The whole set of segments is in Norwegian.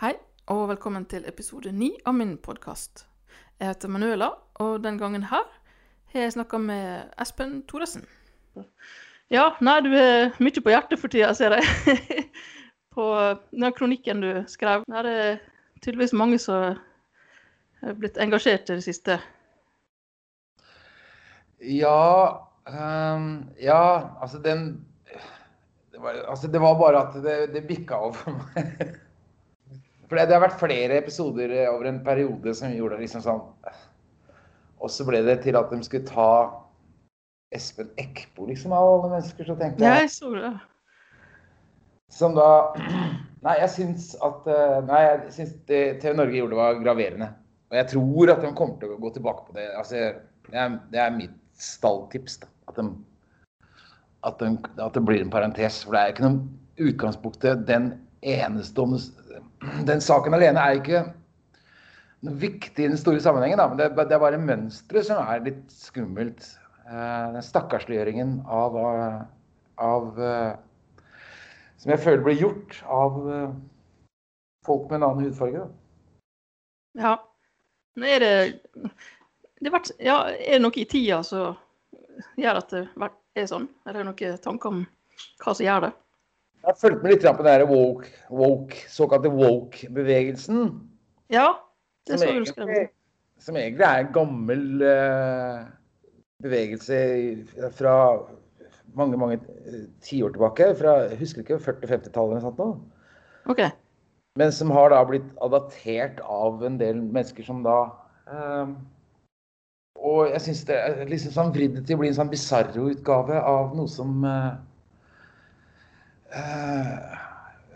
Hei, og velkommen til episode ni av min podkast. Jeg heter Manuela, og den gangen her har jeg snakka med Espen Thoresen. Ja, nei, du har mye på hjertet for tida, ser jeg. på den kronikken du skrev. Er det tydeligvis mange som har blitt engasjert i det siste. Ja um, Ja, altså den det var, altså det var bare at det, det bikka over for meg. For det, det har vært flere episoder over en periode som gjorde det liksom sånn Og så ble det til at de skulle ta Espen Eckbo, liksom, av alle mennesker. Så tenkte jeg jeg så det. Som da Nei, jeg syns at eh, Nei, jeg syns det TV Norge gjorde var graverende. Og jeg tror at de kommer til å gå tilbake på det. Altså, det er, det er mitt stalltips. da. At, de, at, de, at det blir en parentes. For det er ikke noe utgangspunktet. Den enestående Den saken alene er ikke noe viktig i den store sammenhengen, da. Men det, det er bare mønsteret som er litt skummelt. Eh, den stakkarsliggjøringen av, eh, av eh, Som jeg føler blir gjort av folk med en annen hudfarge. Da. Ja. Nå er det det vært, ja, Er det noe i tida som gjør at det er sånn? Er det noen tanker om hva som gjør det? Jeg har fulgt med litt på den woke, woke, såkalte woke-bevegelsen. Ja, det så du skrev. som egentlig er en gammel uh, bevegelse fra mange mange eh, tiår tilbake. Fra jeg husker ikke 40-50-tallet eller noe sånt. nå. OK. Men som har da blitt adaptert av en del mennesker som da um, Og jeg syns det er liksom sånn vridd til å bli en sånn bisarro-utgave av noe som eh, eh,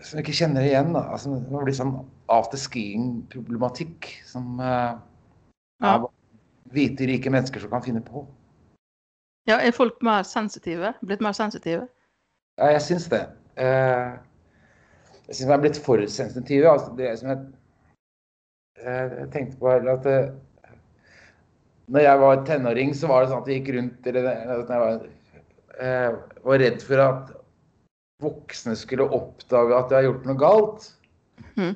Som jeg ikke kjenner igjen. da. Altså, det blir sånn afterskiing-problematikk som eh, Ja. av hvite, rike mennesker som kan finne på. Ja, er folk mer sensitive? Blitt mer sensitive? Ja, jeg syns det. Eh, jeg syns jeg er blitt for sensitive. Altså, det som jeg, eh, jeg tenkte på er at eh, når jeg var tenåring, så var det sånn at jeg gikk rundt eller, eller jeg var, eh, var redd for at voksne skulle oppdage at jeg har gjort noe galt. Mm.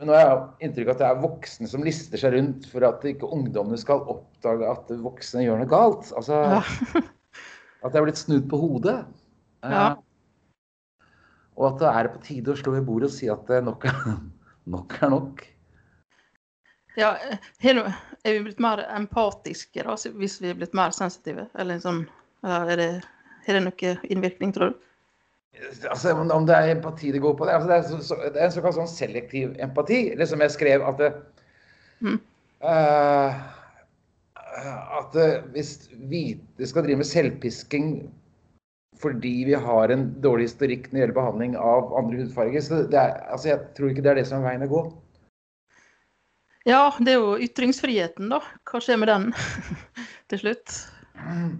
Men nå har jeg inntrykk av at det er voksne som lister seg rundt for at ikke ungdommene skal oppdage at voksne gjør noe galt. Altså Ja. at jeg er blitt snudd på hodet. Eh, Ja. og at det er på tide å slå i bordet og si at eh, nok er nok. Er nok. ja er vi blitt mer empatiske da, hvis vi er blitt mer sensitive? Eller liksom, er det, er det noe innvirkning, tror du? Altså, om det er empati det går på det, altså, det, er så, så, det er en såkalt sånn selektiv empati. Eller som jeg skrev at det, mm. uh, At det, hvis hvite skal drive med selvpisking fordi vi har en dårlig historikk når det gjelder behandling av andre hudfarger, så det er, altså, jeg tror ikke det er det som er veien å gå. Ja, det er jo ytringsfriheten, da. Hva skjer med den til slutt?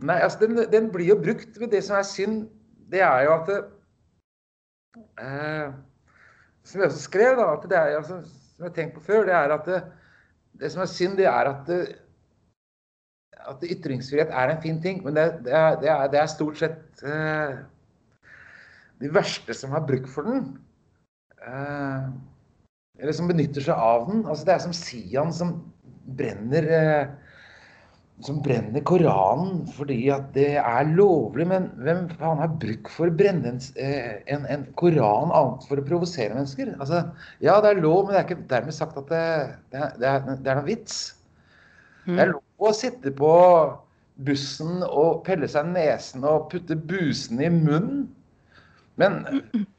Nei, altså den, den blir jo brukt. Men det som er synd, det er jo at det, eh, Som jeg også skrev, da, at det er altså, som jeg har tenkt på før, det er at det, det som er synd, det er at det, at ytringsfrihet er en fin ting, men det, det, er, er, er stort sett eh, de verste som har bruk for den. Eh, eller som benytter seg av den. Altså, det er som Sian som brenner eh, som brenner Koranen fordi at det er lovlig. Men hvem faen har bruk for å brenne en, eh, en, en koran annet for å provosere mennesker? Altså, ja, det er lov, men det er ikke dermed sagt at det, det, er, det, er, det er noe vits. Det er Mm. lov å sitte på bussen og pelle seg nesen og putte busen i munnen. Men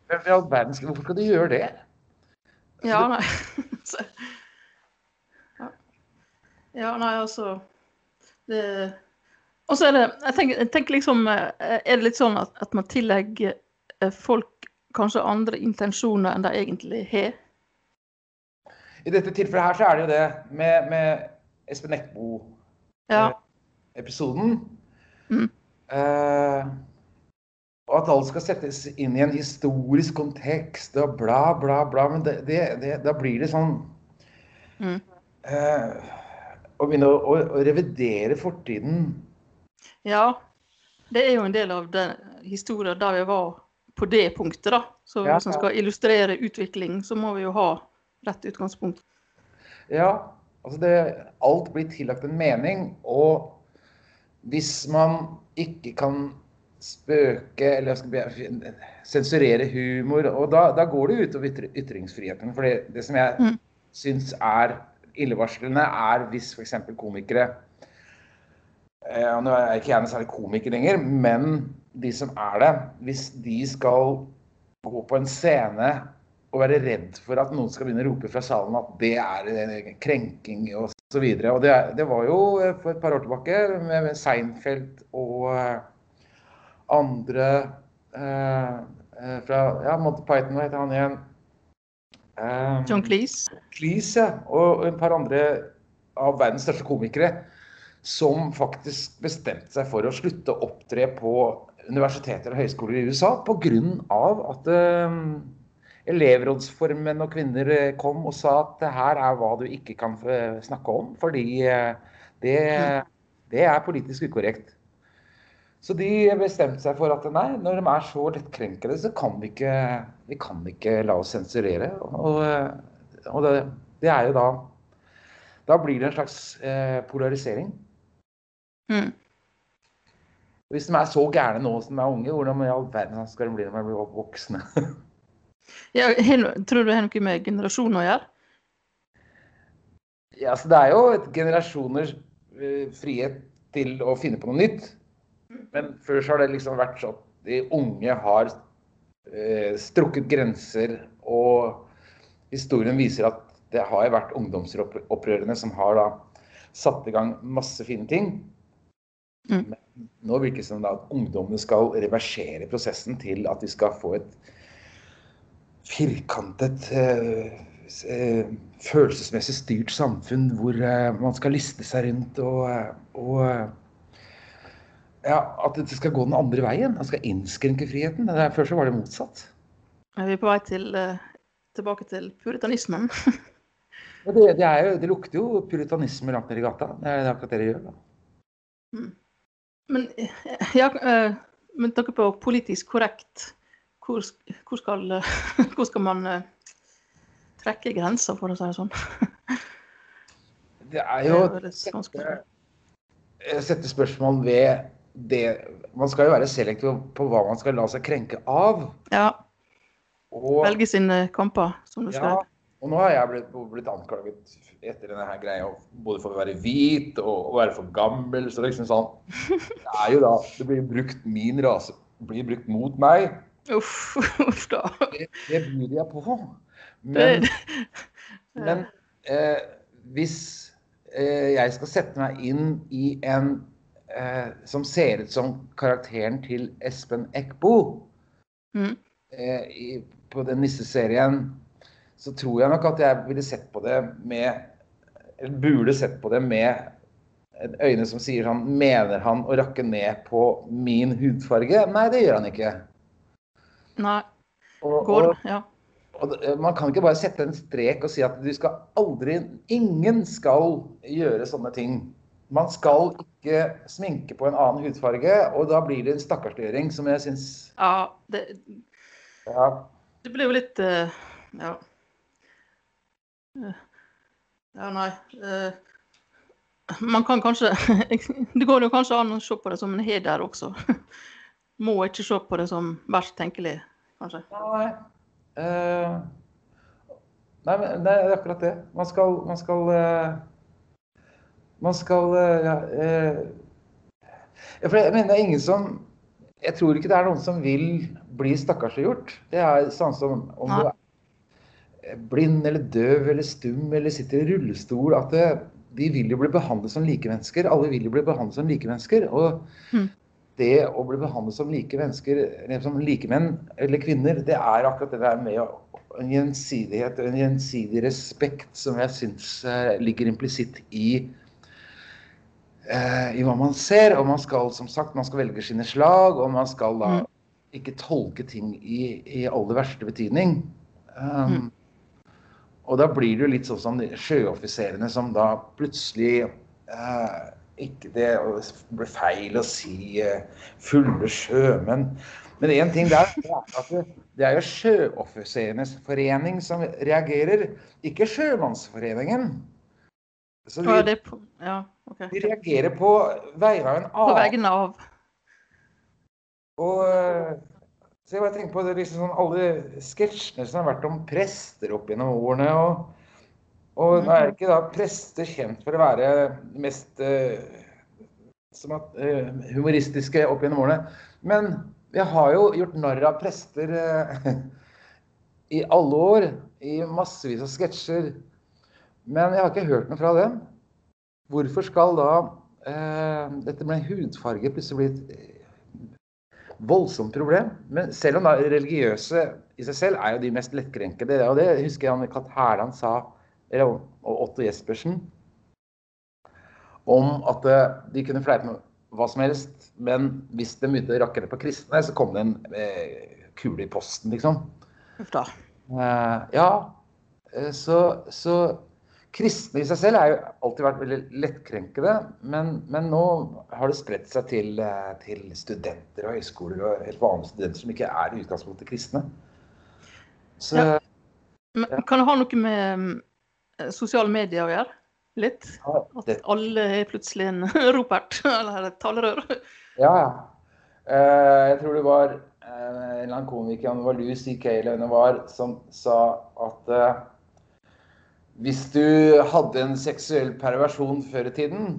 hvem i all verden skal, hvorfor skal du gjøre det? Ja, nei. Ja. ja, nei, altså det Og så er det jeg tenker, jeg tenker liksom eh, Er det litt sånn at, at man tillegger eh, folk kanskje andre intensjoner enn de egentlig har? I dette tilfellet her så er det jo det med, med Espen Eckbo-episoden. Ja. Mm. Uh, og at alt skal settes inn i en historisk kontekst og bla, bla, bla. Men det, det, det, da blir det sånn Mm. eh, Å begynne å, å, å revidere fortiden Ja. Det er jo en del av den historien der vi var på det punktet, da. Så Ja, hvis man ja. skal illustrere utvikling, så må vi jo ha rett utgangspunkt. Ja, altså det, alt blir tillagt en mening. Og hvis man ikke kan spøke eller sensurere humor, og da, da går det utover ytringsfriheten. For det, det som jeg mm. syns er illevarslende, er hvis f.eks. komikere eh, Nå er ikke jeg noe særlig komiker lenger, men de som er det, hvis de skal gå på en scene og være redd for at noen skal begynne å rope fra salen at det er krenking og så. Og det, det var jo eh, for et par år tilbake med Seinfeld og eh, andre eh, fra ja, Monty Python, hva heter han igjen? Um, John Cleese. Cleese, ja. Og et par andre av verdens største komikere som faktisk bestemte seg for å slutte å opptre på universiteter og høyskoler i USA pga. at um, elevrådsformenn og kvinner kom og sa at det her er hva du ikke kan snakke om, fordi det, det er politisk ukorrekt. Så de bestemte seg for at nei, når de er så lettkrenkede, så kan vi ikke, vi kan ikke la oss sensurere. Og, og det, det, er jo da Da blir det en slags eh, polarisering. Mm. Hvis de er så gærne nå som de er unge, hvordan i all verden skal de bli når de blir voksne? ja, tror du det har noe med generasjoner å gjøre? Ja, så Det er jo et generasjoners uh, frihet til å finne på noe nytt. Men før så har det liksom vært sånn at de unge har eh, strukket grenser, og historien viser at det har vært ungdomsopprørene som har da satt i gang masse fine ting. Mm. Men nå virker det som at ungdommene skal reversere prosessen til at vi skal få et firkantet, eh, eh, følelsesmessig styrt samfunn hvor eh, man skal liste seg rundt og, og ja, At det skal gå den andre veien. Man skal innskrenke friheten. Før så var det motsatt. Er vi på vei til, tilbake til puritanismen? det, det, jo, det, lukter jo puritanisme langt ned i gata. Det er akkurat det det gjør. da. Mm. Men ja, men tanke på politisk korrekt, hvor, hvor, skal, hvor skal, man trekke grenser, for å si det sånn? Det er jo å sette spørsmål ved det Man skal jo være selektiv på hva man skal la seg krenke av. Ja. Og, Velge sine kamper, som du ja, skrev. Og nå har jeg blitt, blitt anklaget etter denne her greia både for å være hvit og, og være for gammel. Så liksom sånn Det er jo da Det blir brukt min rase blir brukt mot meg. Uff, uff da. Det, det byr jeg på. Men, men eh, hvis eh, jeg skal sette meg inn i en eh, som ser ut som karakteren til Espen Eckbo mm. Eh, i, på den nisseserien, så tror jeg nok at jeg ville sett på det med Eller burde sett på det med øyne som sier sånn Mener han å rakke ned på min hudfarge? Nei, det gjør han ikke. Nei. Går, og, ja. Og man kan ikke bare sette en strek og si at du skal aldri Ingen skal gjøre sånne ting. Man skal ikke sminke på en annen hudfarge, og da blir det en stakkarsliggjøring som jeg syns Ja, det, ja. det blir jo litt uh, Ja. Ja, nei. Uh, man kan kanskje Det går jo kanskje an å se på det som en heder også. Må ikke se på det som verst tenkelig, kanskje. Nei, uh, nei men det er akkurat det. Man skal Man skal, uh, man skal uh, ja, For jeg mener det er ingen som Jeg tror ikke det er noen som vil bli stakkarsliggjort. Det er sånn som om du er blind eller døv eller stum eller sitter i rullestol. at det, de vil jo bli behandlet som like mennesker. Alle vil jo bli behandlet som likemennesker. Og mm. det å bli behandlet som like mennesker, som likemenn eller -kvinner, det er akkurat det der med en gjensidighet og en gjensidig respekt som jeg syns ligger implisitt i i hva man ser. Og man skal som sagt, man skal velge sine slag, og man skal da mm. ikke tolke ting i, i aller verste betydning. Um, mm. Og da blir det jo litt sånn som sjøoffiserene som da plutselig eh, ikke Det blir feil å si eh, fulle sjømenn. Men én ting der er at det, det er jo Sjøoffiserenes forening som reagerer, ikke Sjømannsforeningen. Så vi, de, det på, ja, okay. vi reagerer på vegne av en På vegne av Og øh, så jeg bare tenker på det, liksom sånn, alle sketsjene som har vært om prester opp gjennom årene. Og, og nå er ikke da prester kjent for å være mest uh, som at, uh, humoristiske opp gjennom årene. Men jeg har jo gjort narr av prester uh, i alle år. I massevis av sketsjer. Men jeg har ikke hørt noe fra dem. Hvorfor skal da eh, dette med hudfarge plutselig bli et voldsomt problem. Men selv om da religiøse i seg selv er jo de mest lettkrenkede, og det husker jeg Kat Hærland sa, eller og Otto Jespersen, om at eh, de kunne fleipe med hva som helst, men hvis de begynte å rakke det på kristne, så kom det en eh, kule i posten, liksom. Uff da. Eh, ja, eh, så, så kristne i seg selv har jo alltid vært veldig lettkrenkede, men, men nå har det spredt seg til, eh, til studenter og høyskoler og helt vanlige studenter som ikke er i utgangspunktet kristne. Så Ja. Men kan det ha noe med mm, sosiale medier å gjøre? Litt? ja, At alle er plutselig en Ropert, eller et talerør? ja. ja. Eh, jeg tror det var eh, en eller annen komiker, om det var Lucy C.K. eller hvem det var, som sa at eh, hvis du hadde en seksuell perversjon før i tiden,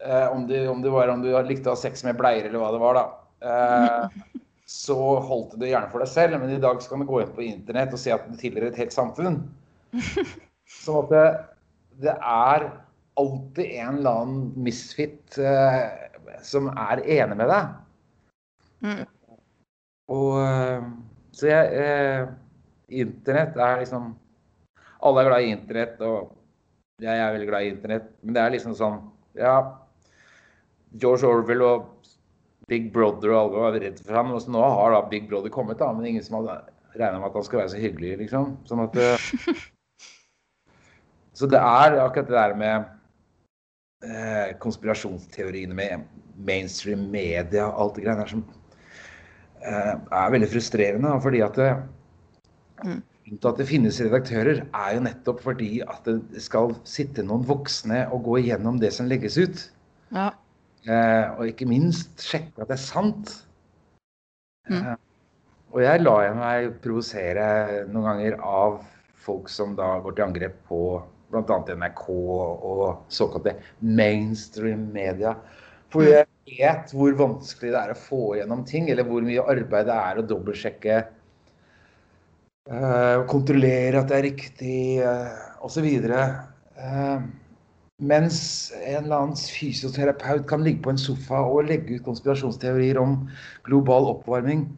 eh, om, du, om du var om du likte å ha sex med bleier eller hva det var, da, eh, så holdt du det gjerne for deg selv. Men i dag så kan du gå inn på internett og se at du tilhører et helt samfunn. Sånn at det, det er alltid en eller annen misfit eh, som er enig med deg. Mm. Og eh, så jeg eh, Internett er liksom Alle er glad i internett, og jeg er veldig glad i internett. Men det er liksom sånn Ja, George Orwell og Big Brother og alle var redd for ham. Og så nå har da Big Brother kommet, da, men ingen som hadde regna med at han skulle være så hyggelig, liksom. Sånn at eh, Så det er akkurat det der med eh, konspirasjonsteoriene med mainstream media og alt det greiene der som eh, er veldig frustrerende. Fordi at det, Mm. Grunnen til at det finnes redaktører, er jo nettopp fordi at det skal sitte noen voksne og gå igjennom det som legges ut. Ja. Eh, og ikke minst sjekke at det er sant. Mm. Eh, og jeg lar meg provosere noen ganger av folk som da går til angrep på bl.a. NRK og såkalte mainstream media. For Mm. jeg vet hvor vanskelig det er å få gjennom ting, eller hvor mye arbeid det er å dobbeltsjekke kontrollere at det er riktig, uh, osv. Uh, mens en eller annen fysioterapeut kan ligge på en sofa og legge ut konspirasjonsteorier om global oppvarming.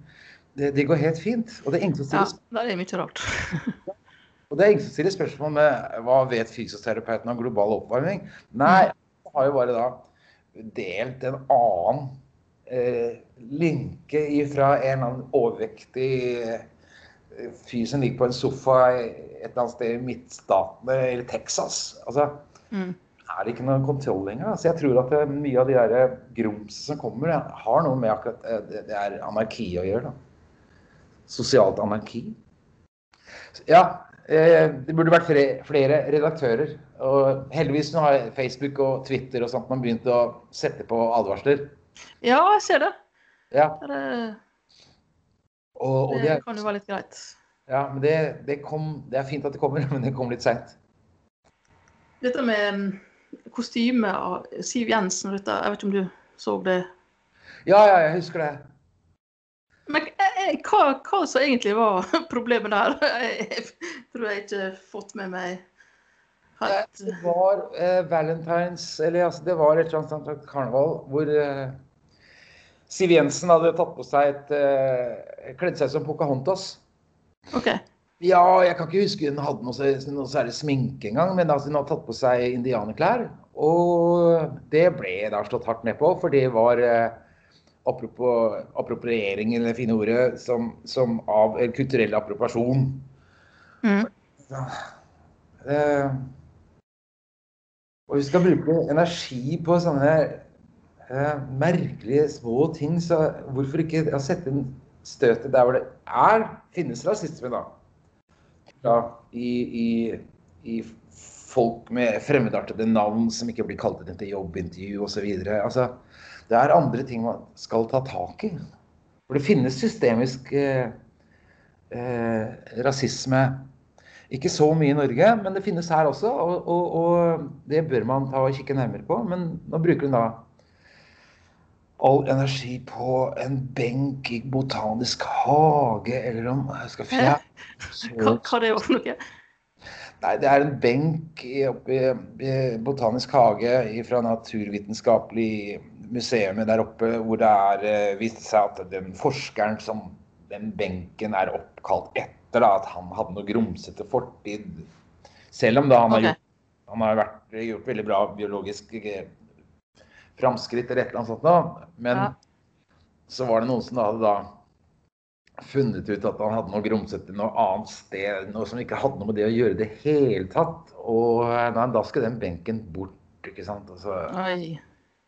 Det, det går helt fint. Og det er ingen som ja. Det er mye rart. og det er ingen som stiller spørsmål med hva vet fysioterapeuten om global oppvarming. Nei, jeg har jo bare da delt en annen eh, linke fra en eller annen overvektig eh, fyr som ligger på en sofa et eller annet sted i midtstatene eller Texas. Altså, Mm. er det ikke noen kontroll lenger. Så jeg tror at det, mye av de der grumsene som kommer, har noe med akkurat eh, det, det er anarki å gjøre. da. Sosialt anarki. Ja, eh, det burde vært flere, redaktører. Og heldigvis nå har Facebook og Twitter og sånt man begynt å sette på advarsler. Ja, jeg ser det. Ja, Det, er- og, og det, er- kan jo være litt greit. ja, men det, det, kom, det er fint at det kommer, men det kom litt seint. Dette med mm, kostyme av Siv Jensen, dette, jeg vet ikke om du så det? Ja, ja, jeg husker det. Men eh, eh, hva, hva som egentlig var problemet der, jeg tror jeg ikke fått med meg helt. Det var eh, Valentines, eller altså det var et eller annet karneval hvor eh, Siv Jensen hadde tatt på seg et uh, Kledd seg som Pocahontas. OK. Ja, jeg kan ikke huske hun hadde noe, noe særlig sminke engang, men altså hun hadde tatt på seg indianerklær. Og det ble da slått hardt ned på, for det var eh, apropos appropriering, eller det fine ordet, som, som av kulturell appropriasjon. Mm. Eh, og vi skal bruke energi på sånne eh, merkelige små ting, så hvorfor ikke ja, sette inn støtet der hvor det er, finnes rasisme, da. Ja, i, i, i folk med fremmedartede navn som ikke blir kalt inn til jobbintervju osv. Altså, det er andre ting man skal ta tak i. For det finnes systemisk eh, eh, rasisme. Ikke så mye i Norge, men det finnes her også. Og, og, og det bør man ta og kikke nærmere på. Men nå bruker hun da all energi på en benk i botanisk hage, eller om jeg skal fjerne Hva, hva det var for noe? Nei, det er en benk oppe i, i Botanisk hage fra Naturvitenskapelig museum der oppe, hvor det er vist viste seg at den forskeren som den benken er oppkalt etter, da, at han hadde noe grumsete fortid. Selv om da han, okay. har, gjort, han har vært, gjort veldig bra biologisk eh, framskritt eller et eller annet sånt. Men ja. så var det noen som hadde da funnet ut at han hadde noe grumsete noe annet sted, noe som ikke hadde noe med det å gjøre i det hele tatt. Og nei, da skal den benken bort, ikke sant. Altså.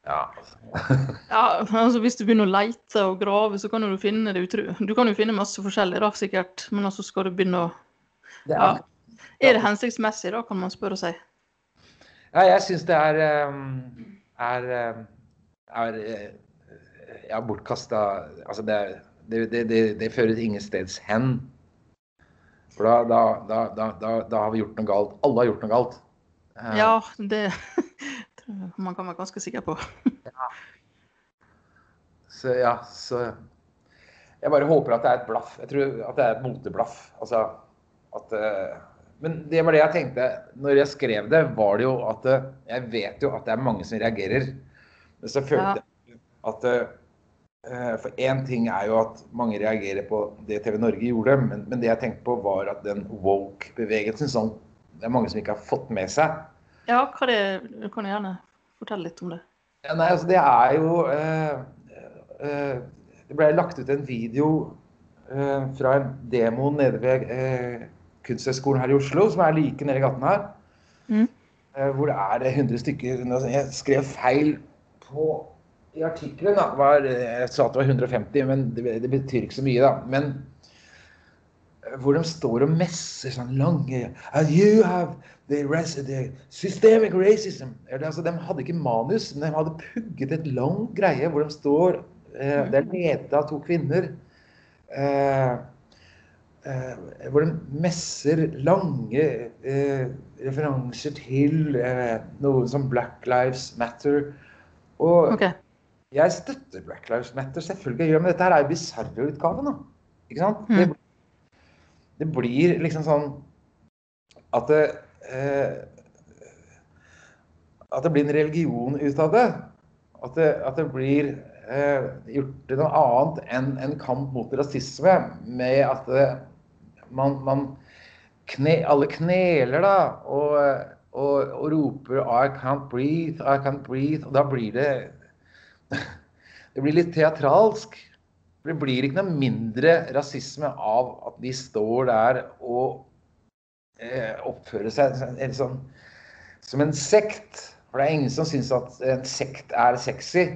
Ja, altså. ja, altså Hvis du begynner å leite og grave, så kan du finne det utro. Du kan jo finne masse forskjellig, da, sikkert. Men altså skal du begynne å det er, ja. er det hensiktsmessig, da, kan man spørre seg. Ja, jeg syns det er, er, er, er ja, bortkasta Altså, det det, det, det, fører ingensteds hen. For da, da, da, da, har vi gjort noe galt. Alle har gjort noe galt. Uh, ja, det man kan være ganske sikker på. ja. Så ja, så Jeg bare håper at det er et blaff. Jeg tror at det er et moteblaff. Altså at Men det var det jeg tenkte når jeg skrev det, var det jo at uh, Jeg vet jo at det er mange som reagerer. Men så følte jeg at Eh, for én ting er jo at mange reagerer på det TV Norge gjorde, men, men det jeg tenkte på, var at den woke-bevegelsen som det er mange som ikke har fått med seg. Ja, hva det, du kan gjerne fortelle litt om det. Ja, nei, altså det er jo eh, eh, Det ble lagt ut en video eh, fra en demo nede ved eh, Kunsthøgskolen her i Oslo, som er like nede i gaten her. Mm. Eh, hvor det er 100 stykker Jeg skrev feil på i artikkelen Jeg sa at det var 150, men det, det, betyr ikke så mye, da. Men eh, hvor de står og messer sånn lange And you have the, the systemic racism. Altså, de hadde ikke manus, men de hadde pugget et lang greie hvor de står eh, Det er ledet av to kvinner. Eh, eh, hvor de messer lange eh, referanser til eh, noe som Black Lives Matter. Og okay. Jeg støtter Black Lives Matter, selvfølgelig men dette her er jo bisarre-utgaven. Ikke sant? Mm. Det, det, blir liksom sånn at det, eh, at det blir en religion ut av det. At det, at det blir eh, gjort til noe annet enn en kamp mot rasisme. Med at det, man, man kne, alle kneler da, og, og, og roper I can't breathe, I can't breathe. Og da blir det det blir litt teatralsk. Det blir ikke noe mindre rasisme av at de står der og eh, oppfører seg sånn, som en sekt. For det er ingen som syns at en sekt er sexy.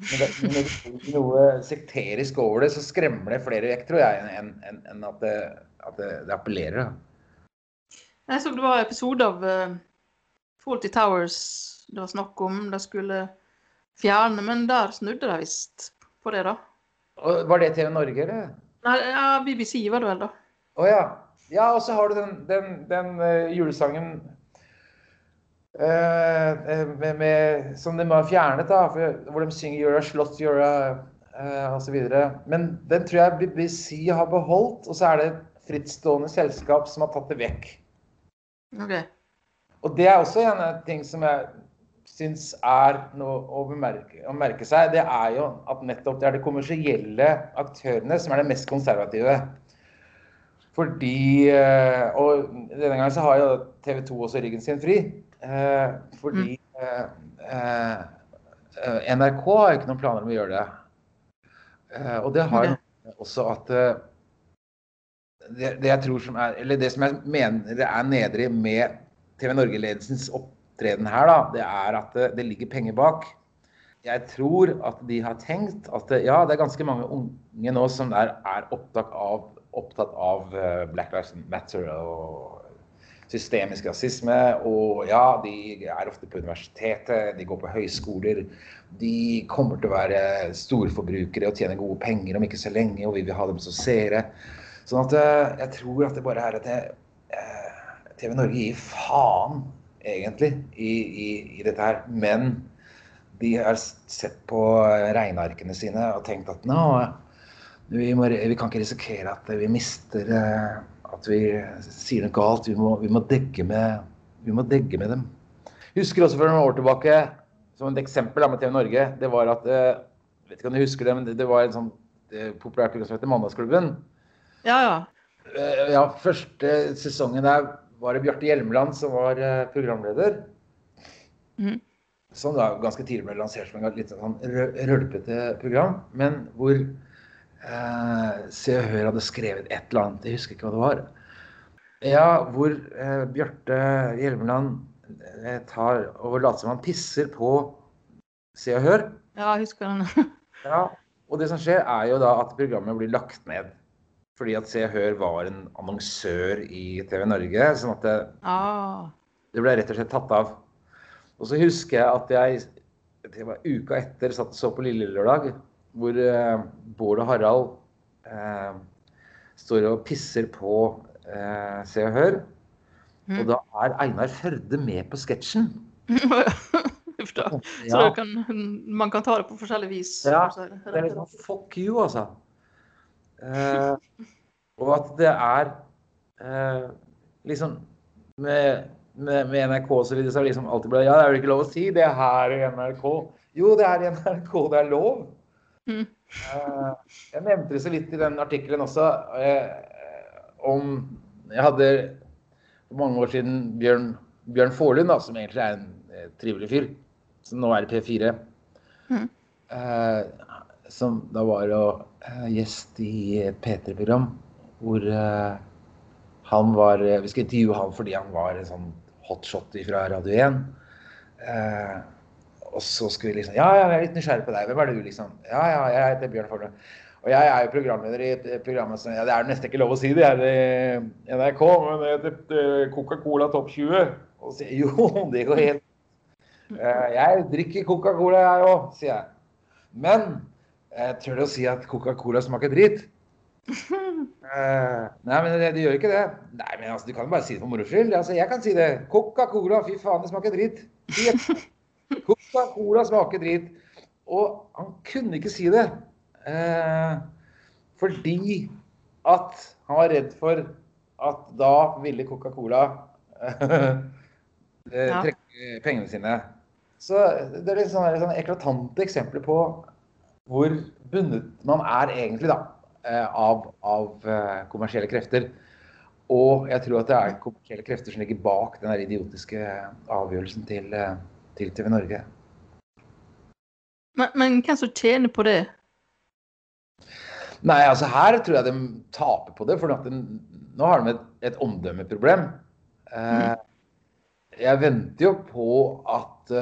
Men det, er noe sekterisk over det, så skremmer det flere vekk, tror jeg, enn en, en at, det, at det, det, appellerer. Jeg så det var en episode av uh, Faulty Towers det var snakk om. Det skulle fjerne, men der snudde de visst på det, da. Og var det TV Norge, eller? Nei, ja, BBC var det vel, da. Å oh, ja. Ja, og så har du den, den, den uh, julesangen uh, med, med, som de har fjernet, da, for, hvor de synger 'You're a slot, you're a' uh, osv. Men den tror jeg BBC har beholdt, og så er det et frittstående selskap som har tatt det vekk. Okay. Og det er også en ting som jeg syns er noe å, bemerke, å merke seg, det er jo at nettopp det er de kommersielle aktørene som er det mest konservative. Fordi eh, Og denne gangen så har jo TV 2 også ryggen sin fri. Eh, fordi mm. eh, NRK har jo ikke noen planer om å gjøre det. Og det har okay. også at det, det, jeg tror som er Eller det som jeg mener er nedrig med TV Norge-ledelsens opptreden her, da, det er at det, det ligger penger bak. jeg tror at de har tenkt at ja, det er ganske mange unge nå som er, er opptatt av, opptatt av eh, Black Lives Matter og systemisk rasisme. Og ja, de er ofte på universitetet, de går på høyskoler. De kommer til å være storforbrukere og tjene gode penger om ikke så lenge, og vi vil ha dem som seere. Sånn at eh, jeg tror at det bare er at eh, TV Norge gir faen, egentlig, i, i, i dette her. Men de har sett på regnearkene sine og tenkt at nå, vi, må, vi kan ikke risikere at vi mister eh, At vi sier noe galt. Vi må, vi må, degge, med, vi må degge med dem. Husker også for noen år tilbake, som et eksempel med TV Norge, det var at vet ikke om du husker det, men det var en sånn populært program som heter Mandagsklubben. Ja, ja. Eh, ja, Første sesongen der var det Bjarte Hjelmeland som var programleder. Mm som da ganske tidlig ble lansert som et litt sånn rølpete program, men hvor eh, Se og Hør hadde skrevet et eller annet, jeg husker ikke hva det var. Ja, hvor eh, Bjarte Hjelmeland eh, tar og later som han pisser på Se og Hør. Ja, jeg husker den. ja, og det som skjer, er jo da at programmet blir lagt ned. Fordi at Se og Hør var en annonsør i TV Norge. sånn at det, ah. det ble rett og slett tatt av. Og så husker jeg at jeg det var uka etter satt og så på Lille Lørdag, hvor eh, Bård og Harald eh, står og pisser på eh, Se og Hør. Mm. Og da er Einar Førde med på sketsjen. Så ja. kan, man kan ta det på forskjellig vis? Ja. Det er sånn fuck you, altså. Eh, og at det er eh, liksom med med, med NRK og så videre, så det liksom alltid blitt Ja, det er vel ikke lov å si det her i NRK. Jo, det er i NRK, det er lov. Mm. Eh, jeg nevnte det så litt i den artikkelen også uh, om Jeg hadde for mange år siden Bjørn, Bjørn Forlund, da, som egentlig er en uh, trivelig fyr, som nå er i P4. Mm. Som da var og gjest i et P3-program hvor han var Vi skulle intervjue han fordi han var en sånn hotshot fra Radio 1. Eh, og så skulle vi liksom Ja, ja, jeg er litt nysgjerrig på deg. Hvem er du, liksom? Ja, ja, jeg heter Bjørn Forne. Og jeg er jo programleder i et program som ja, Det er nesten ikke lov å si det her i NRK, men det heter eh, Coca-Cola Topp 20. Og så sier jo, det går helt eh, Jeg drikker Coca-Cola, jeg òg, sier jeg. Men jeg tør å si at Coca-Cola smaker dritt. Uh, nei, men det, de gjør ikke det. Nei, men altså, Du kan bare si det for moro skyld. Altså, jeg kan si det. Coca-Cola, fy faen, det smaker dritt. Coca-Cola smaker dritt. Og han kunne ikke si det. Uh, fordi at han var redd for at da ville Coca-Cola uh, trekke pengene sine. Så det er litt sånn, sånn eklatante eksempler på hvor bundet man er egentlig, da. Eh, av, av eh, kommersielle krefter. Og jeg tror at det er kommersielle krefter som ligger bak den idiotiske avgjørelsen til, eh, til TV Norge. Men, men, hvem som tjener på det? Nei, altså her tror jeg de taper på det. For de, nå har de et, et omdømmeproblem. Mm. Jeg venter jo på at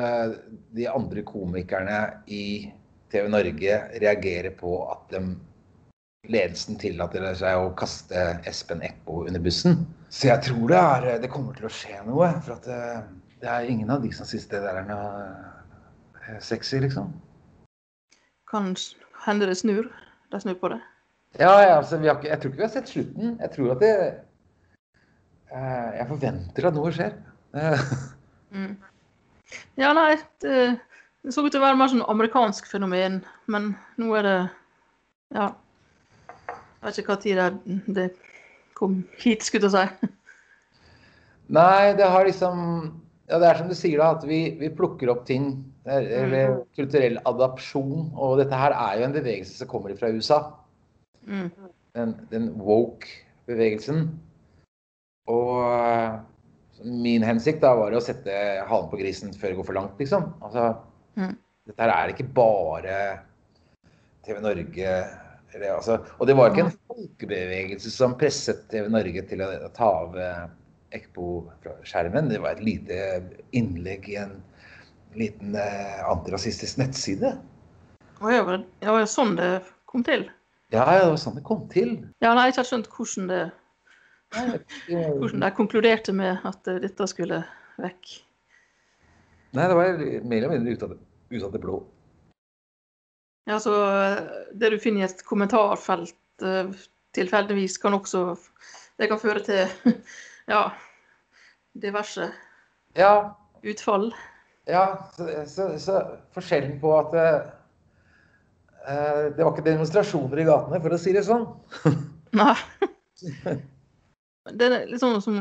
de andre komikerne i TV Norge reagerer på at de ledelsen tillater seg å kaste Espen Eckbo under bussen. Så jeg tror det, er, det kommer til å skje noe. For at det, eh, det er ingen av de som syns det der er noe eh, sexy, liksom. Kan hende det snur? De snur på det? Ja, ja altså, ikke, jeg tror ikke vi har sett slutten. Jeg tror at det eh, Jeg forventer at noe skjer. mm. Ja, nei, det, det så ut til å være mer sånn amerikansk fenomen, men nå er det Ja. Jeg vet ikke når det det kom hit, skulle jeg si. Nei, det har liksom Ja, det er som du sier, da, at vi, vi plukker opp ting. Eller mm. kulturell adopsjon. Og dette her er jo en bevegelse som kommer fra USA. Mm. Den, den woke-bevegelsen. Og min hensikt da var å sette halen på grisen før det går for langt, liksom. Altså. Dette her er ikke bare TV Norge eller, altså. Og det var ikke en folkebevegelse som presset TV Norge til å ta av Ekbo Ekpo fra skjermen. Det var et lite innlegg i en liten eh, antirasistisk nettside. Å ja, var det var sånn det kom til? Ja, ja, det var sånn det kom til. Ja, nei, jeg har ikke skjønt hvordan det- hvordan de konkluderte med at eh, dette skulle vekk. Nei, det var mer eller mindre ut av det, ut av det blå. Ja, så eh, det du finner i et kommentarfelt eh, tilfeldigvis, kan også Det kan føre til ja, diverse Ja, utfall. ja så, så, så forskjellen på at eh, det var ikke demonstrasjoner i gatene, for å si det sånn. Nei. Det er litt sånn som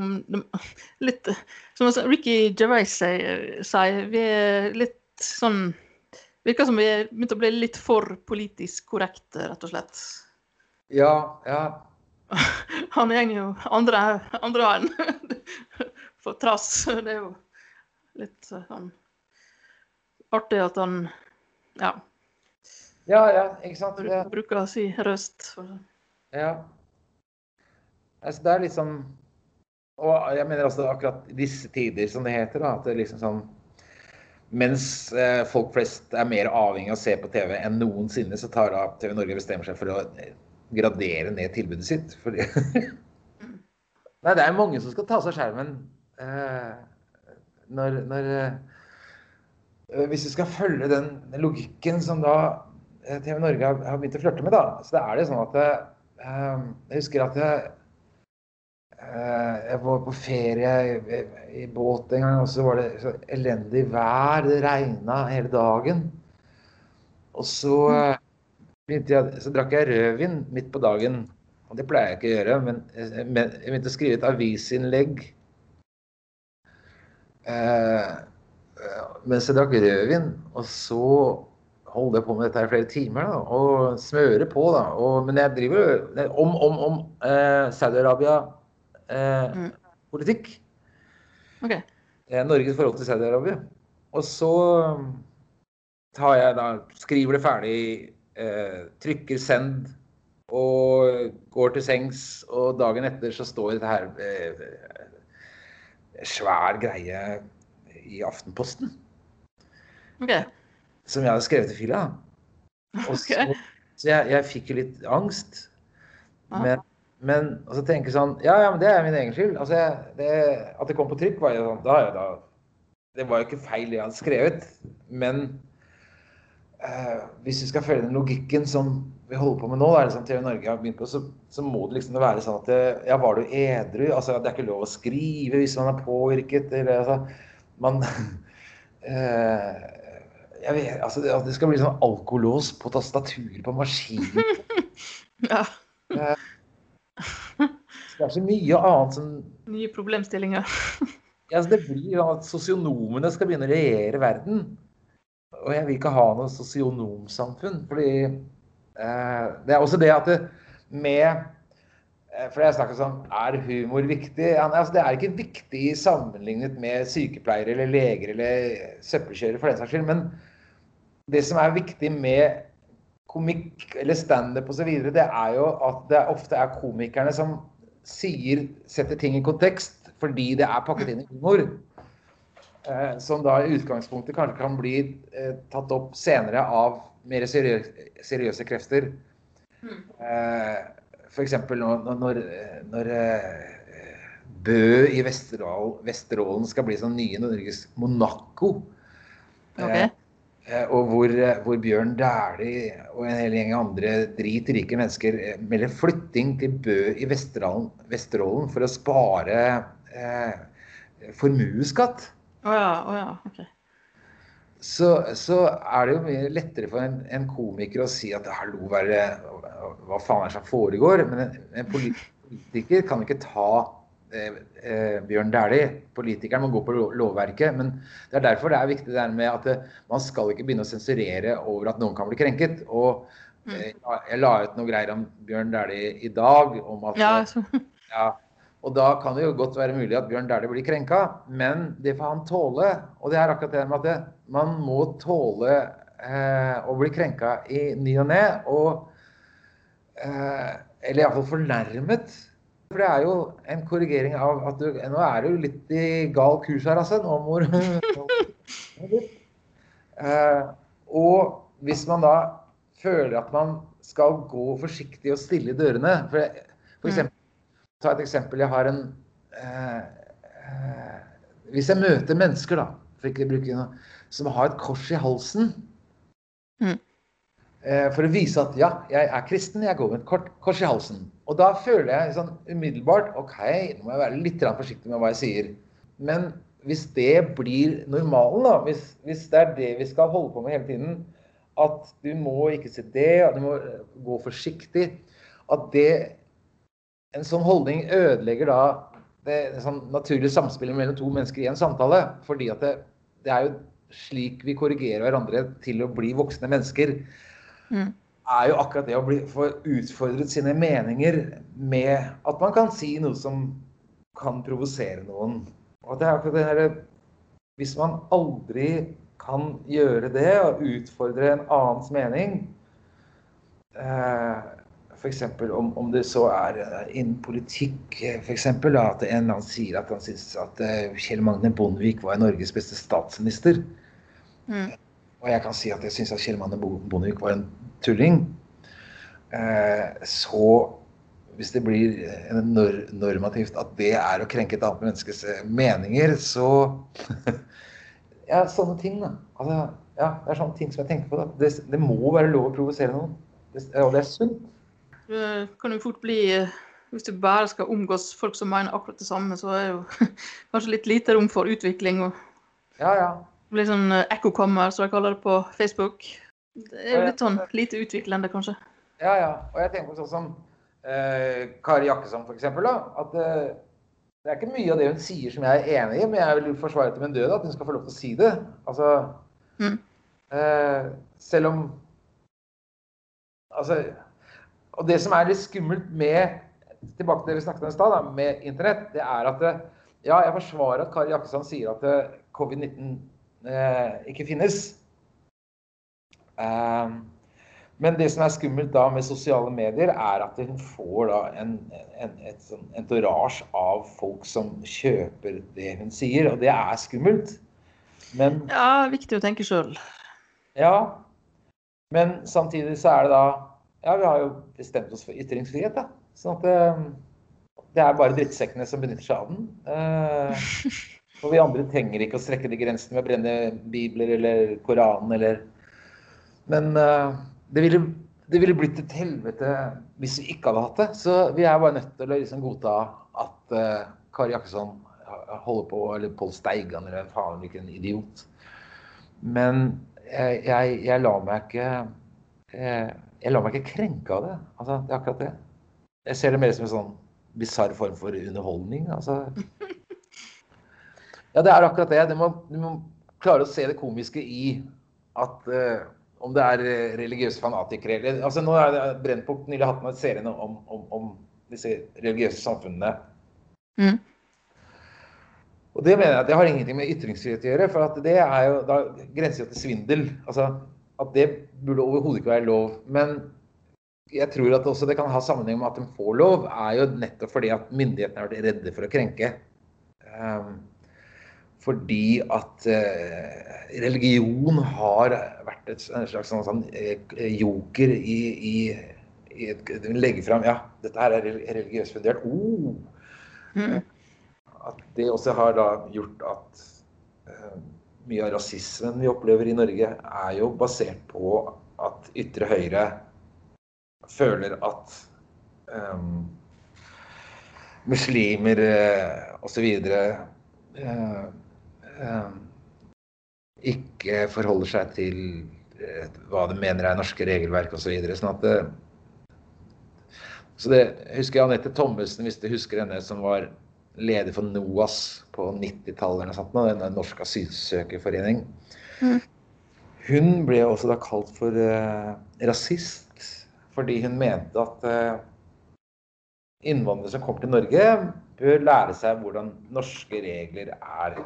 litt, Som Ricky Gervais sier, vi er litt sånn Virker som vi er begynt å bli litt for politisk korrekte, rett og slett. Ja, ja. Han går jo andre, andre veien. For trass. Det er jo litt sånn artig at han ja, Ja, ja, ikke sant. Det, bruker å si røst. ja. Altså, det er litt sånn Og jeg mener også akkurat disse tider, som det heter, da, at det er liksom sånn Mens eh, folk flest er mer avhengig av å se på TV enn noensinne, så tar da TV Norge bestemmer seg for å eh, gradere ned tilbudet sitt. Fordi Nei, det er mange som skal ta seg skjermen eh, når, når eh, Hvis du skal følge den logikken som da eh, TV Norge har, har begynt å flørte med, da, så det er det sånn at eh, Jeg husker at jeg, eh, jeg var på ferie i, i båt en gang, og så var det så elendig vær. Det regna hele dagen. Og så eh, jeg, så drakk jeg rødvin midt på dagen. Og det pleier jeg ikke å gjøre, men, eh, jeg begynte å skrive et avisinnlegg eh, eh, mens jeg drakk rødvin. Og så holdt jeg på med dette i flere timer da, og smører på. da. Og, men jeg driver jo om, om, om eh, Saudi-Arabia-politikk. OK. Eh, Norges forhold til Saudi-Arabia. Og så tar jeg da, skriver det ferdig, eh, trykker send og går til sengs. Og dagen etter så står det her eh, svær greie i Aftenposten ok. som jeg hadde skrevet til Fila. Og så, okay. så jeg, jeg fikk jo litt angst. Men, men og så tenke sånn Ja, ja, men det er min egen skyld. Altså, jeg, det, at det kom på trykk, var jo sånn da, ja, da, Det var jo ikke feil det jeg hadde skrevet. Men eh, hvis vi skal følge den logikken som vi holder på med nå, da, liksom, TV Norge har begynt på, så, så må det liksom være sånn at det, Ja, var du edru? Altså, det er ikke lov å skrive hvis man er påvirket, eller altså Man eh, jeg vet, altså, det, at det skal bli sånn alkolås på tastaturet på maskinen. Ja. Det er så mye annet som Nye problemstillinger. ja, altså, Det blir jo at sosionomene skal begynne å regjere verden. Og jeg vil ikke ha noe sosionomsamfunn. Fordi eh, det er også det at det, med eh, For jeg snakker sånn Er humor viktig? Ja, altså, det er ikke viktig sammenlignet med sykepleiere eller leger eller søppelkjørere, for den saks skyld. Men det som er viktig med komikk eller standup osv., det er jo at det ofte er komikerne som sier, setter ting i kontekst fordi det er pakket inn i humor. Eh, som da i utgangspunktet kanskje kan bli eh, tatt opp senere av mer seriøse, seriøse krefter. Eh, F.eks. når, når, når eh, Bø i Vesterålen, Vesterålen skal bli sånn nye Norges Monaco. Ok. Eh, Og hvor, eh, hvor Bjørn Dæhlie og en hel gjeng andre dritrike mennesker eh, melder flytting til Bø i Vesterålen, Vesterålen for å spare eh, formuesskatt. Å ja, oh ja. OK. Så, så er det jo mye lettere for en, en komiker å si at hallo, hva, hva faen er det som foregår? Men en, en politiker kan ikke ta Bjørn Dæhlie. Politikeren må gå på lovverket. Men det er derfor det er viktig det med at eh, man skal ikke begynne å sensurere over at noen kan bli krenket. Og eh, jeg la ut noe greier om Bjørn Dæhlie i dag. om at Ja, eh, ja, og da kan det jo godt være mulig at Bjørn Dæhlie blir krenka, men det får han tåle. Og det er akkurat det med at man må tåle eh, å bli krenka i ny og ne. Og eh, Eller iallfall fornærmet. For det er jo en korrigering av at du Nå er du litt i gal kurs her, altså. Nå må du Eh, og hvis man da føler at man skal gå forsiktig og stille i dørene For, for Mm. eksempel, ta et eksempel. Jeg har en eh, eh, Hvis jeg møter mennesker, da, for ikke å bruke noe, som har et kors i halsen Mm. eh, For å vise at ja, jeg er kristen, jeg går med et kort, kors i halsen. Og da føler jeg sånn umiddelbart OK, nå må jeg være litt forsiktig med hva jeg sier. Men hvis det blir normalen, da, hvis, hvis det er det vi skal holde på med hele tiden, at du må ikke se det, at du må eh, gå forsiktig At det En sånn holdning ødelegger da det, det sånn naturlige samspillet mellom to mennesker i en samtale. Fordi at det, det er jo slik vi korrigerer hverandre til å bli voksne mennesker. Mm. Er jo akkurat det å bli, få utfordret sine meninger med at man kan si noe som kan provosere noen. Og det er akkurat det derre Hvis man aldri kan gjøre det og utfordre en annens mening eh, F.eks. Om, om det så er eh, innen politikk, f.eks. At en eller annen sier at han syns at eh, Kjell Magne Bondevik var Norges beste statsminister. Mm. Og jeg kan si at jeg syns at Kjell Magne Bo- Bondevik var en tulling. Eh, så hvis det blir eh, normativt at det er å krenke et annet menneskes eh, meninger, så Ja, sånne ting, da. Altså, ja, det er sånne ting som jeg tenker på. da. Det, det må være lov å provosere noen. Det, og det er sunt. Det kan jo fort bli Hvis du bare skal omgås folk som mener akkurat det samme, så er det jo kanskje litt lite rom for utvikling. og Ja, ja. Blir sånn eh, ekkokammer, som jeg kaller det på Facebook. Det er jo litt sånn lite utviklende, kanskje. Ja, ja. Og jeg tenker på sånn som eh, Kari Jakkesson, for eksempel. Da, at eh, det er ikke mye av det hun sier som jeg er enig i, men jeg vil forsvare til min død at hun skal få lov til å si det. Altså Mm. eh, Selv om Altså Og det som er litt skummelt med Tilbake til det vi snakket om i stad, med internett, det er at Ja, jeg forsvarer at Kari Jakkesson sier at eh, covid-19 eh, ikke finnes. Eh, men det som er skummelt da med sosiale medier, er at hun får da en, en, et sånn entourage av folk som kjøper det hun sier, og det er skummelt. Men Ja, viktig å tenke sjøl. ja. Men samtidig så er det da Ja, vi har jo bestemt oss for ytringsfrihet, da. Sånn at det, det er bare drittsekkene som benytter seg av den. Eh, og vi andre trenger ikke å strekke de grensene med å brenne bibler eller Koranen eller Men uh, det ville, det ville blitt et helvete hvis vi ikke hadde hatt det. Så vi er bare nødt til å liksom godta at uh, Kari Jakkesson holder på, eller Pål Steigan eller hvem faen, hvilken idiot. Men jeg, jeg, jeg lar meg ikke jeg, jeg lar meg ikke krenke av det. Altså, det er akkurat det. Jeg ser det mer som en sånn bisarr form for underholdning. Altså. Ja, det er akkurat det. Du må, du må klare å se det komiske i at uh, om det er eh, religiøse fanatikere eller altså Nå er det Brennpunkt nylig hatt med serien om, om, om disse religiøse samfunnene. Mm. Og det mener jeg at det har ingenting med ytringsfrihet å gjøre, for at det er jo da grenser til svindel. Altså at det burde overhodet ikke være lov. Men jeg tror at også det kan ha sammenheng med at de får lov, er jo nettopp fordi at myndighetene har vært redde for å krenke. Um, fordi at eh, religion har vært et, slags sånn, sånn eh, joker i, i, i et, Legge fram Ja, dette her er religiøst fundert. Oh, Mm. at det også har da gjort at uh, mye av rasismen vi opplever i Norge, er jo basert på at ytre høyre føler at um, muslimer uh, osv. Eh, ikke forholder seg til eh, hva de mener er norske regelverk osv. Så videre, sånn at det, så det husker jeg Anette Thommessen, hvis du husker henne, som var leder for NOAS på 90-tallet eller norske sånt, en norsk asylsøkerforening. Mm. Hun ble også da kalt for eh, rasist fordi hun mente at eh, innvandrere som kom til Norge, bør lære seg hvordan norske regler er.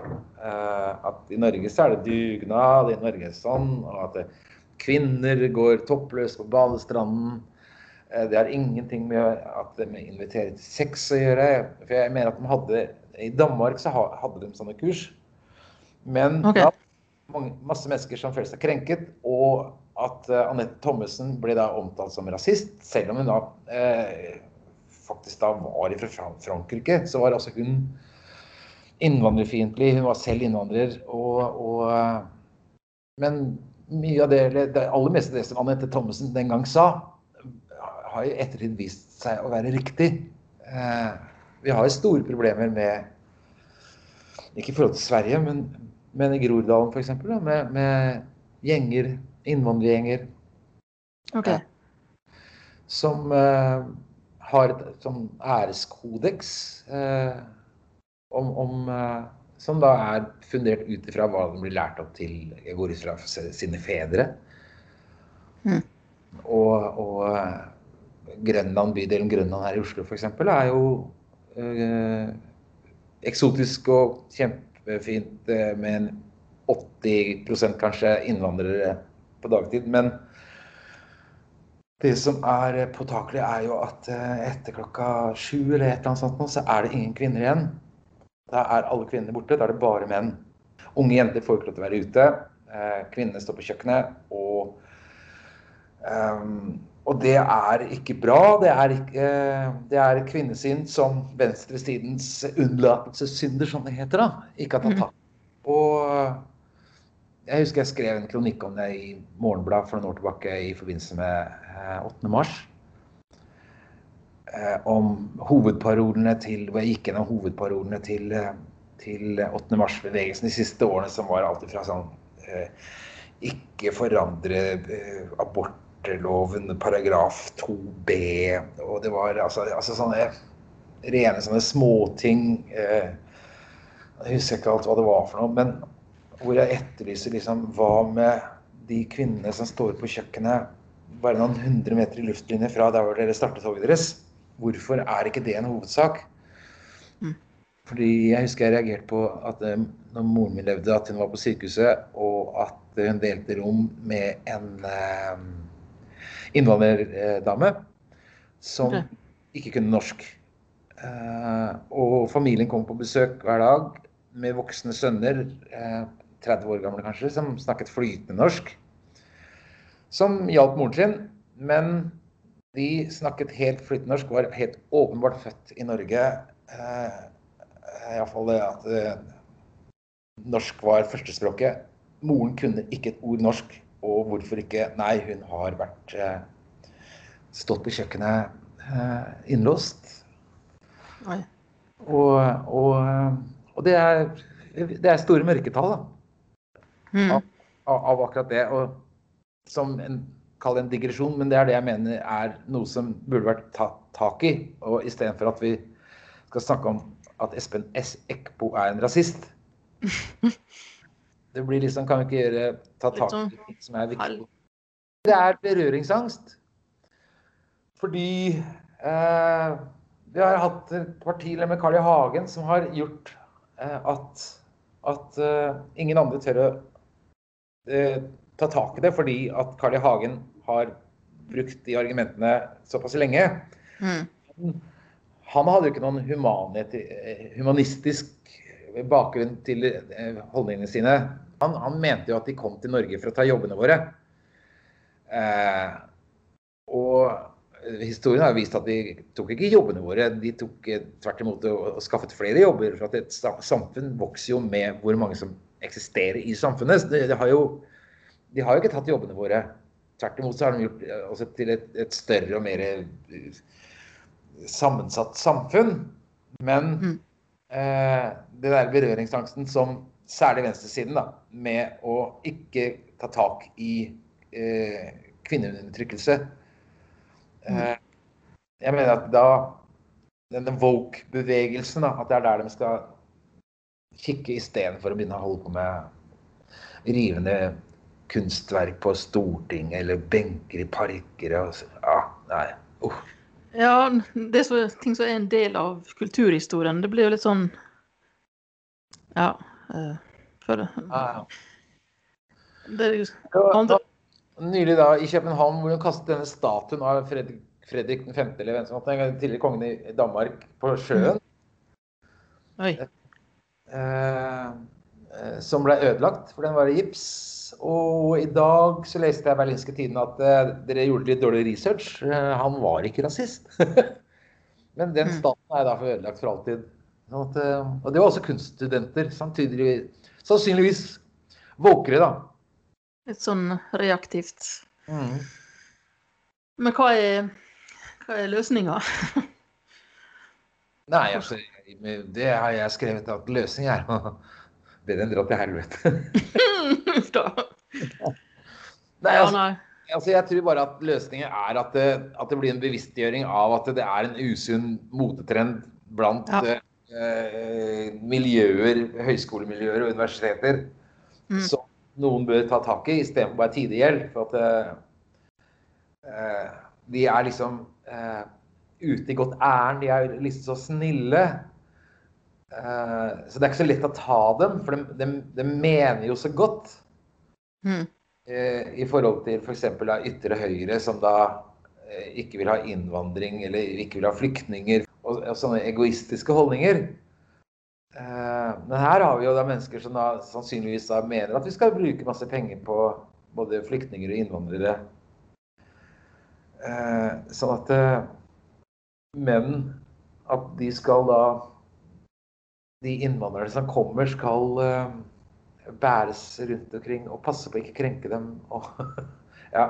Eh, at i Norge så er det dugnad, i Norge er det sånn, og at eh, kvinner går toppløse på badestranden. Eh, Det har ingenting med at de inviterer til sex å gjøre. For jeg mener at de hadde I Danmark så hadde de sånne kurs. Men okay. da, mange, masse mennesker som følte seg krenket, og at Anette Thommessen ble da omtalt som rasist, selv om hun da uh, faktisk da var fra Frankrike, så var altså hun innvandrerfiendtlig. Hun var selv innvandrer. Og, og, men mye av det, det aller meste av det som Anette Thommessen den gang sa, har i ettertid vist seg å være riktig. Eh, vi har store problemer med Ikke i forhold til Sverige, men, men i Groruddalen f.eks. Med, med gjenger, innvandrergjenger. Okay. Som uh, har et sånn æreskodeks eh, om, om uh, Som da er fundert ut ifra hva de blir lært opp til jeg går ut fra sine fedre. Mm. Og, og Grønland, bydelen Grønland her i Oslo f.eks. er jo Eh, eksotisk og kjempefint eh, med en 80% kanskje innvandrere på dagtid. Men det som er påtakelig, er jo at eh, etter klokka sju eller et eller annet sånt, så er det ingen kvinner igjen. Da er alle kvinnene borte. Da er det bare menn. Unge jenter får ikke lov til å være ute. Kvinnene står på kjøkkenet. Og um, og det er ikke bra. Det er, ikke, det er kvinnesyn som venstresidens unnlatelsessynder, som det heter. da, ikke har tatt tak Og jeg husker jeg skrev en kronikk om det i Morgenblad for noen år tilbake i forbindelse med 8. Eh, mars. Eh, om hovedparolene til Hvor jeg gikk gjennom hovedparolene til, eh, til 8. mars-bevegelsen de siste årene, som var alt fra sånn Ikke forandre abortloven paragraf 2b. Og det var altså, altså sånne rene sånne småting. Jeg husker ikke alt hva det var for noe. Men hvor jeg etterlyser liksom Hva med de kvinnene som står på kjøkkenet bare noen hundre meter i luftlinje fra der hvor dere startet toget deres? Hvorfor er ikke det en hovedsak? Mm. Fordi jeg husker jeg reagerte på at eh, når moren min levde, at hun var på sykehuset, og at hun delte rom med en eh, innvandrerdame som ikke kunne norsk. Eh, og familien kom på besøk hver dag med voksne sønner, eh, 30 år gamle kanskje, som snakket flytende norsk. Som hjalp moren sin, men de snakket helt flytende norsk, var helt åpenbart født i Norge. Uh, Iallfall det at uh, norsk var førstespråket. Moren kunne ikke et ord norsk. Og hvorfor ikke? Nei, hun har vært eh, stått på kjøkkenet eh, innlåst. Og, og, og, det, er, det er store mørketall da. Mm. Av, av, akkurat det. Og som en Kall en digresjon, men det er det jeg mener er noe som burde vært tatt tak i. Og istedenfor at vi skal snakke om at Espen S. Eckbo er en rasist. Det blir liksom Kan vi ikke gjøre, ta tak i sånn ting som er viktig? Det er berøringsangst. Fordi eh, vi har hatt partileder med Carl I. Hagen som har gjort eh, at, at eh, ingen andre tør å uh, ta tak i det, fordi at Carl I. Hagen har brukt de argumentene såpass lenge. Mm. Han hadde jo ikke noen humanistisk bakgrunn til holdningene sine. Han, han, mente jo at de kom til Norge for å ta jobbene våre. Eh, og historien har vist at de tok ikke jobbene våre, de tok eh, tvert imot og, og skaffet flere jobber. For at et samfunn vokser jo med hvor mange som eksisterer i samfunnet. Det, det har, jo, de har jo ikke tatt jobbene våre. Tvert imot så har de gjort oss altså, til et, et, større og mer eh, sammensatt samfunn. Men mm. eh, det der berøringsangsten som særlig venstresiden, da, med å ikke ta tak i eh, kvinneundertrykkelse. Mm. Eh, jeg mener at da denne woke-bevegelsen, at det er der de skal kikke istedenfor å begynne å holde på med rivende kunstverk på Stortinget eller benker i parker Altså. Ja, nei. Uh. Ja, det er så, ting som er en del av kulturhistorien. Det blir jo litt sånn Ja. Uh, for. Ah, ja. det er andre... Nylig da i København hvor hun kastet denne statuen av Fredrik, Fredrik 5., eller hvem som var den tidligere kongen i Danmark, på sjøen. Oi. Uh, eh, som ble ødelagt, for den var i gips. Og i dag så leste jeg i Berlinske Tidende at eh, dere gjorde litt dårlig research. Eh, han var ikke rasist. Men den Mm. staten er derfor ødelagt for alltid. Sånn at, eh, og det var også kunststudenter. samtidigvis, sannsynligvis våkere, da. Litt sånn reaktivt. Mm. Men hva er, hva er løsninga? Nei, altså, det har jeg skrevet at løsningen er å be dem dra til helvete. Nei, altså, altså, jeg tror bare at løsningen er at det, at det blir en bevisstgjøring av at det er en usunn motetrend blant Ja. eh, miljøer, høyskolemiljøer og universiteter Mm. som noen bør ta tak i, istedenfor bare tidlig i hjel. For at eh, eh, de er liksom eh, ute i godt ærend. De er liksom så snille. Eh, så det er ikke så lett å ta dem, for de, de, de mener jo så godt Mm. i forhold til f.eks. For ytre høyre, som da eh, ikke vil ha innvandring eller ikke vil ha flyktninger, og, og sånne egoistiske holdninger. Men her har vi jo da mennesker som da sannsynligvis da mener at vi skal bruke masse penger på både flyktninger og innvandrere. Sånn at eh, Men at de skal da De innvandrerne som kommer, skal eh, bæres rundt omkring og passe på å ikke krenke dem. Og, ja.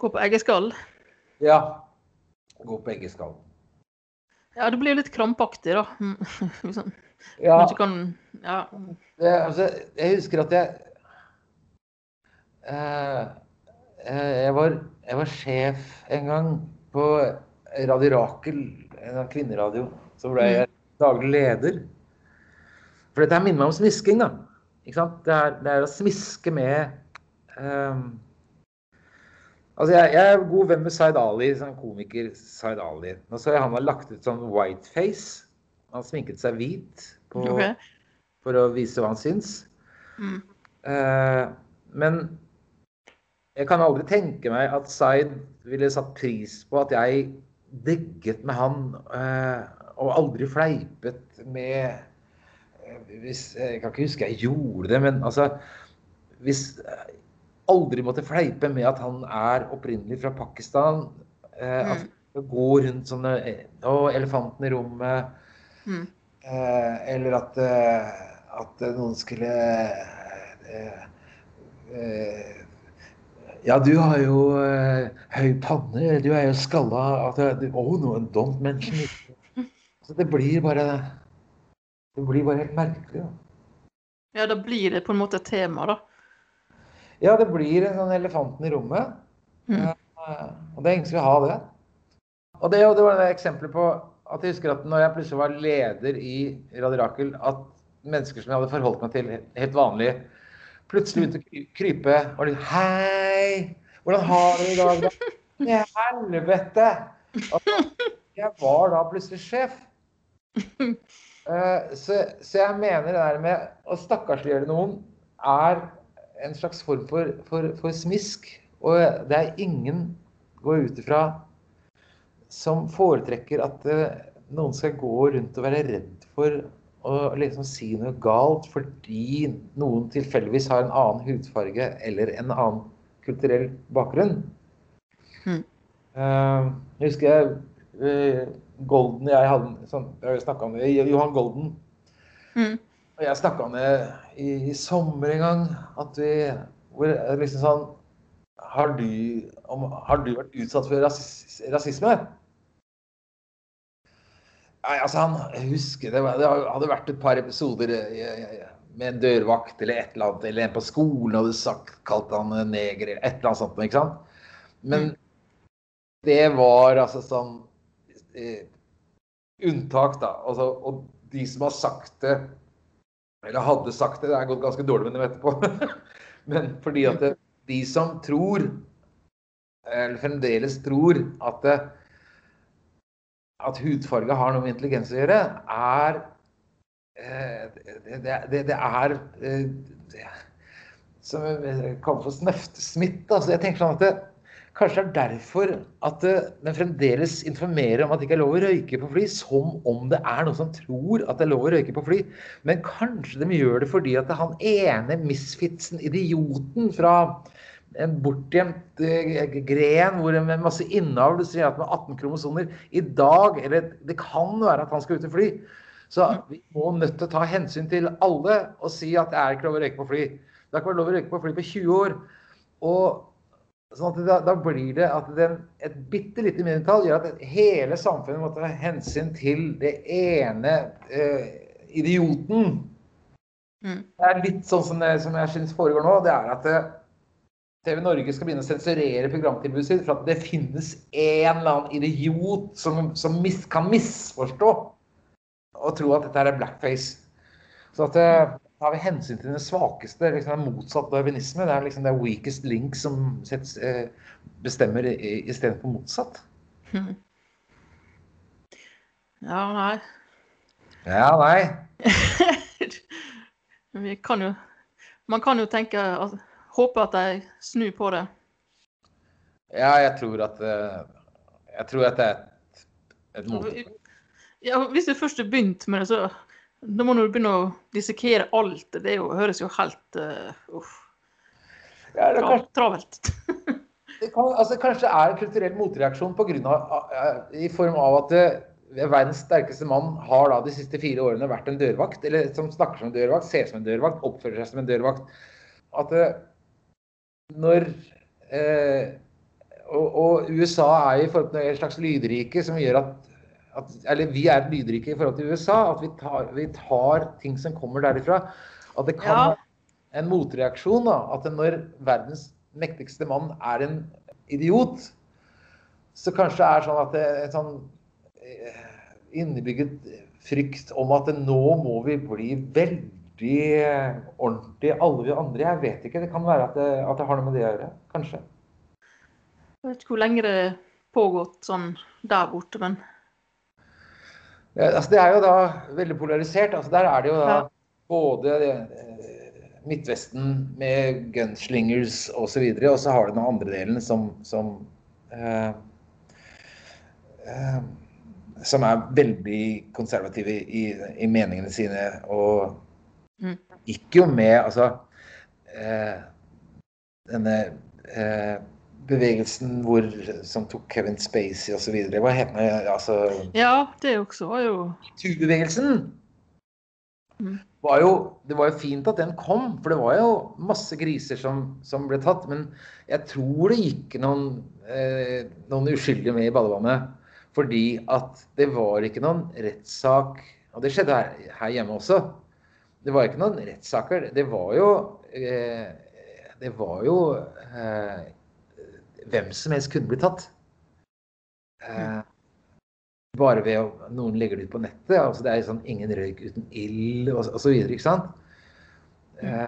Gå på eggeskall. ja. Gå på eggeskall. Ja, det blir jo litt krampaktig, da. Mm. Sånn. Ja, kan Ja. det, altså, jeg husker at jeg eh, eh, jeg, var, jeg var sjef en gang på Radio Rakel, en kvinneradio. Så ble jeg daglig leder. For dette minner meg om smisking, da. Ikke sant? Det er, det er å smiske med um, Altså, jeg, jeg er god venn med Zaid Ali, sånn komiker Zaid Ali. Nå så jeg han har lagt ut sånn whiteface. Han sminket seg hvit på, okay. for å vise hva han syns. Mm. Uh, men jeg kan aldri tenke meg at Zaid ville satt pris på at jeg digget med han uh, og aldri fleipet med hvis, Jeg kan ikke huske jeg gjorde det, men altså Hvis aldri måtte fleipe med at han er opprinnelig fra Pakistan eh, At Mm. det gå rundt sånne eh, Å, elefanten i rommet. Mm. Eh, eller at, eh, at noen skulle eh, eh, Ja, du har jo eh, høy panne, du er jo skalla Å, Oh, no, don't mention it. Så det blir bare Det blir bare helt merkelig. Da. Ja, da blir det på en måte et tema, da. Ja, det blir en sånn elefanten i rommet. Mm. Og det er ingen som vil ha det. Og det, og det var det eksempelet på at jeg husker at når jeg plutselig var leder i Radio Rakel, at mennesker som jeg hadde forholdt meg til helt vanlig, plutselig begynte å krype og litt Hei! Hvordan har dere i dag, da? I helvete! Altså, jeg var da plutselig sjef. Eh, så, så jeg mener det der med å stakkarsliggjøre noen er en slags form for, for, for smisk. Og det er ingen, går jeg ut ifra, som foretrekker at eh, noen skal gå rundt og være redd for å liksom si noe galt fordi noen tilfeldigvis har en annen hudfarge eller en annen kulturell bakgrunn. Mm. Eh, jeg husker jeg eh, Golden jeg hadde sånn, Jeg om det. Johan Golden. Mm. Og jeg snakka om det i, i sommer en gang. At vi hvor liksom sånn Har du, om, har du vært utsatt for rasis, rasisme? Nei, altså han, jeg husker det, det hadde vært et par episoder med en dørvakt eller et eller annet, eller en på skolen hadde sagt, kalt han neger eller et eller annet sånt. ikke sant? Men det var altså sånn eh, unntak, da. Altså, og de som har sagt det, eller hadde sagt det, det er gått ganske dårlig med dem etterpå. Men fordi at det, de som tror, eller fremdeles tror, at, det, at hudfarge har noe med intelligens å gjøre, er eh, det, det, det, er eh, som jeg kaller for snøftesmitt. Altså, jeg tenker sånn at Kanskje det er derfor at det- den fremdeles informerer om at det ikke er lov å røyke på fly, som om det er noen som tror at det er lov å røyke på fly. Men kanskje de gjør det fordi at det er han ene misfitsen, idioten fra en bortgjemt eh, gren hvor med masse innavl sier at med 18 kromosoner i dag Eller det kan være at han skal ut og fly. Så vi må nødt til å ta hensyn til alle og si at det er ikke lov å røyke på fly. Det har ikke vært lov å røyke på fly på 20 år. Og sånn at da, da blir det at den, et bitte lite mindretall gjør at hele samfunnet må ta hensyn til det ene eh, idioten. Mm. Det er litt sånn som, det, som jeg syns foregår nå. Det er at eh, TV Norge skal begynne å sensurere programtilbudet sitt for at det finnes en eller annen idiot som, som mis, kan misforstå og tro at dette er blackface. Så at eh, har vi hensyn til den svakeste, liksom det er motsatt darwinisme. Det er liksom det weakest link som sets, eh, bestemmer istedenfor motsatt. Mm. Ja, nei. Ja, nei. Vi kan jo Man kan jo tenke at Håpe at de snur på det. Ja, jeg tror at eh, Jeg tror at det er et, et mot... Ja, hvis du først har begynt med det, så da må du begynne å dissekere alt. Det jo, høres jo helt uh, uff, Ja, det kanskje, travelt. det kan, altså, kanskje er en kulturell motreaksjon på grunn av, i form av at eh, verdens sterkeste mann har da de siste fire årene vært en dørvakt, eller som snakker som en dørvakt, ser som en dørvakt, oppfører seg som en dørvakt. At eh, når eh, og, og USA er i forhold til et slags lydrike som gjør at, at Eller vi er lydrike i forhold til USA. At vi tar, vi tar ting som kommer derifra. At det kan Ja. være en motreaksjon. da, At når verdens mektigste mann er en idiot, så kanskje det er sånn at det er en sånn eh, innebygget frykt om at nå må vi bli veldig ordentlig alle vi andre. Jeg vet ikke. Det kan være at det, at det har noe med det å gjøre. Kanskje. Jeg vet ikke hvor lenge det har pågått sånn der borte, men altså det er jo da veldig polarisert. Altså der er det jo da både eh, Midtvesten med gunslingers osv., og, så videre, og så har du den andre delen som som, eh, eh, som er veldig konservative i, i meningene sine og Mm. gikk jo med altså eh, denne eh, bevegelsen hvor, som tok Kevin Spacey osv. Hva het den? Altså, Ja, det også var jo Metoo-bevegelsen Mm. var jo Det var jo fint at den kom, for det var jo masse griser som, som ble tatt. Men jeg tror det gikk noen, eh, noen uskyldige med i ballevannet. Fordi at det var ikke noen rettssak Og det skjedde her, her hjemme også. Det var ikke noen rettssaker. Det var jo eh, Det var jo eh, Hvem som helst kunne bli tatt. Eh, bare ved å noen legger det ut på nettet. altså Det er sånn ingen røyk uten ild og, og så videre, ikke sant. Eh,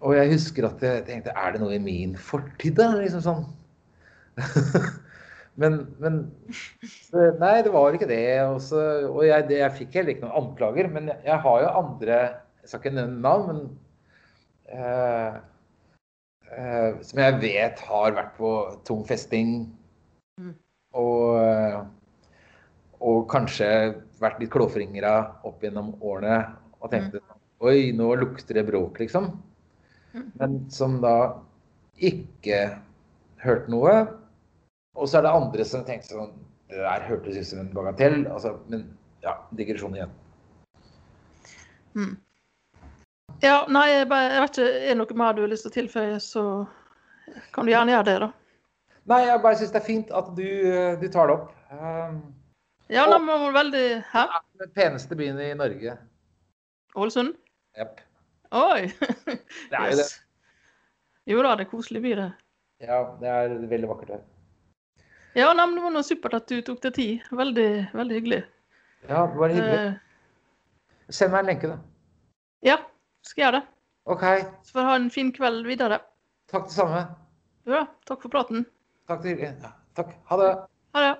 og jeg husker at jeg tenkte er det noe i min fortid, da? Liksom sånn. men, men så, Nei, det var ikke det. Og, så, og jeg, det, jeg fikk heller ikke noen anklager. Men jeg, jeg har jo andre Jeg skal ikke nevne navn, men eh, eh, Som jeg vet har vært på tung festing. Mm. Og eh, og kanskje vært litt klåfingre opp gjennom årene og tenkte Oi, nå lukter det bråk, liksom. Mm. Men som da ikke hørte noe. Og så er det andre som tenkte sånn Det der hørtes ut som en bagatell. Altså, men ja, digresjon igjen. mm. Ja, nei, jeg, bare, jeg vet ikke Er det noe mer du har lyst til å tilføye, så kan du gjerne gjøre det, da. Nei, jeg bare syns det er fint at du, du tar det opp. Um, Ja, nei, men var veldig Hæ? den peneste byen i Norge. Ålesund? Jepp. Oi! Det er jo det. Jo da, det er koselig by, det. Ja, det er veldig vakkert her. Ja, nei, men det var noe supert at du tok deg tid. Veldig, veldig hyggelig. Ja, var hyggelig. Uh, Send meg en lenke, da. ja, skal gjøre det. OK. Så får du ha en fin kveld videre. Takk det samme. Jo takk for praten. Takk til Ja, takk. Ha det. Ha det.